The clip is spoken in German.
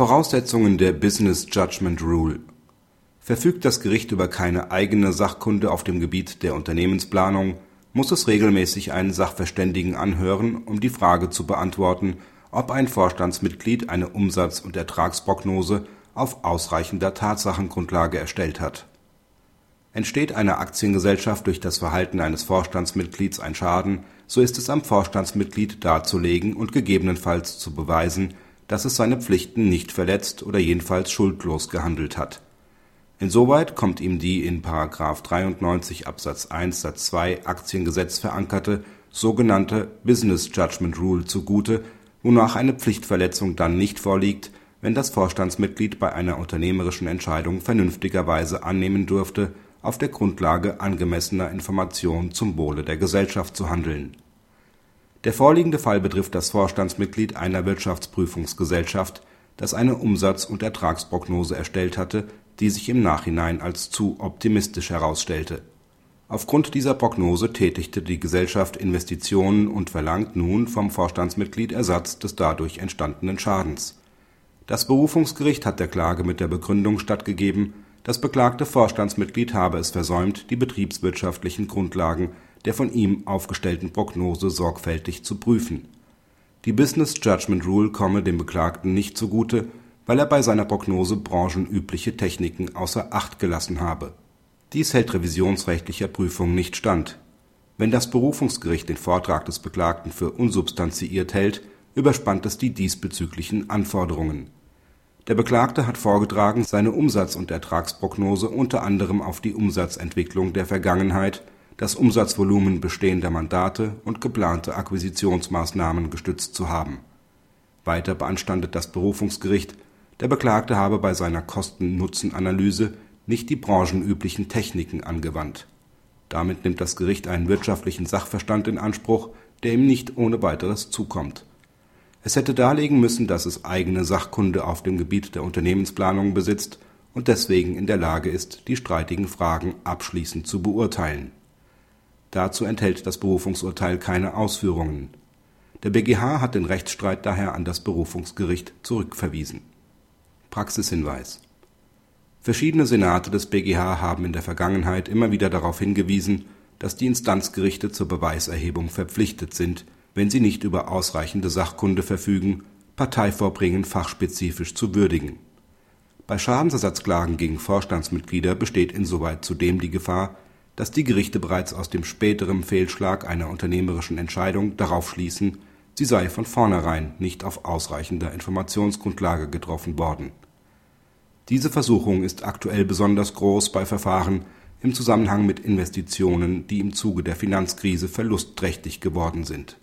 Voraussetzungen der Business Judgment Rule Verfügt das Gericht über keine eigene Sachkunde auf dem Gebiet der Unternehmensplanung, muss es regelmäßig einen Sachverständigen anhören, um die Frage zu beantworten, ob ein Vorstandsmitglied eine Umsatz und Ertragsprognose auf ausreichender Tatsachengrundlage erstellt hat. Entsteht einer Aktiengesellschaft durch das Verhalten eines Vorstandsmitglieds ein Schaden, so ist es am Vorstandsmitglied darzulegen und gegebenenfalls zu beweisen, dass es seine Pflichten nicht verletzt oder jedenfalls schuldlos gehandelt hat Insoweit kommt ihm die in § 93 Absatz 1 Satz 2 Aktiengesetz verankerte sogenannte Business Judgment Rule zugute, wonach eine Pflichtverletzung dann nicht vorliegt, wenn das Vorstandsmitglied bei einer unternehmerischen Entscheidung vernünftigerweise annehmen dürfte, auf der Grundlage angemessener Information zum Wohle der Gesellschaft zu handeln. Der vorliegende Fall betrifft das Vorstandsmitglied einer Wirtschaftsprüfungsgesellschaft, das eine Umsatz und Ertragsprognose erstellt hatte die sich im Nachhinein als zu optimistisch herausstellte. Aufgrund dieser Prognose tätigte die Gesellschaft Investitionen und verlangt nun vom Vorstandsmitglied Ersatz des dadurch entstandenen Schadens. Das Berufungsgericht hat der Klage mit der Begründung stattgegeben, das beklagte Vorstandsmitglied habe es versäumt, die betriebswirtschaftlichen Grundlagen der von ihm aufgestellten Prognose sorgfältig zu prüfen. Die Business Judgment Rule komme dem Beklagten nicht zugute weil er bei seiner Prognose branchenübliche Techniken außer Acht gelassen habe. Dies hält revisionsrechtlicher Prüfung nicht stand. Wenn das Berufungsgericht den Vortrag des Beklagten für unsubstanziiert hält, überspannt es die diesbezüglichen Anforderungen. Der Beklagte hat vorgetragen, seine Umsatz und Ertragsprognose unter anderem auf die Umsatzentwicklung der Vergangenheit, das Umsatzvolumen bestehender Mandate und geplante Akquisitionsmaßnahmen gestützt zu haben. Weiter beanstandet das Berufungsgericht der Beklagte habe bei seiner Kosten-Nutzen-Analyse nicht die branchenüblichen Techniken angewandt. Damit nimmt das Gericht einen wirtschaftlichen Sachverstand in Anspruch, der ihm nicht ohne weiteres zukommt. Es hätte darlegen müssen, dass es eigene Sachkunde auf dem Gebiet der Unternehmensplanung besitzt und deswegen in der Lage ist, die streitigen Fragen abschließend zu beurteilen. Dazu enthält das Berufungsurteil keine Ausführungen. Der BGH hat den Rechtsstreit daher an das Berufungsgericht zurückverwiesen Praxishinweis Verschiedene Senate des BGH haben in der Vergangenheit immer wieder darauf hingewiesen, dass die Instanzgerichte zur Beweiserhebung verpflichtet sind, wenn sie nicht über ausreichende Sachkunde verfügen, Parteivorbringen fachspezifisch zu würdigen. Bei Schadensersatzklagen gegen Vorstandsmitglieder besteht insoweit zudem die Gefahr, dass die Gerichte bereits aus dem späteren Fehlschlag einer unternehmerischen Entscheidung darauf schließen sie sei von vornherein nicht auf ausreichender Informationsgrundlage getroffen worden. Diese Versuchung ist aktuell besonders groß bei Verfahren im Zusammenhang mit Investitionen, die im Zuge der Finanzkrise verlustträchtig geworden sind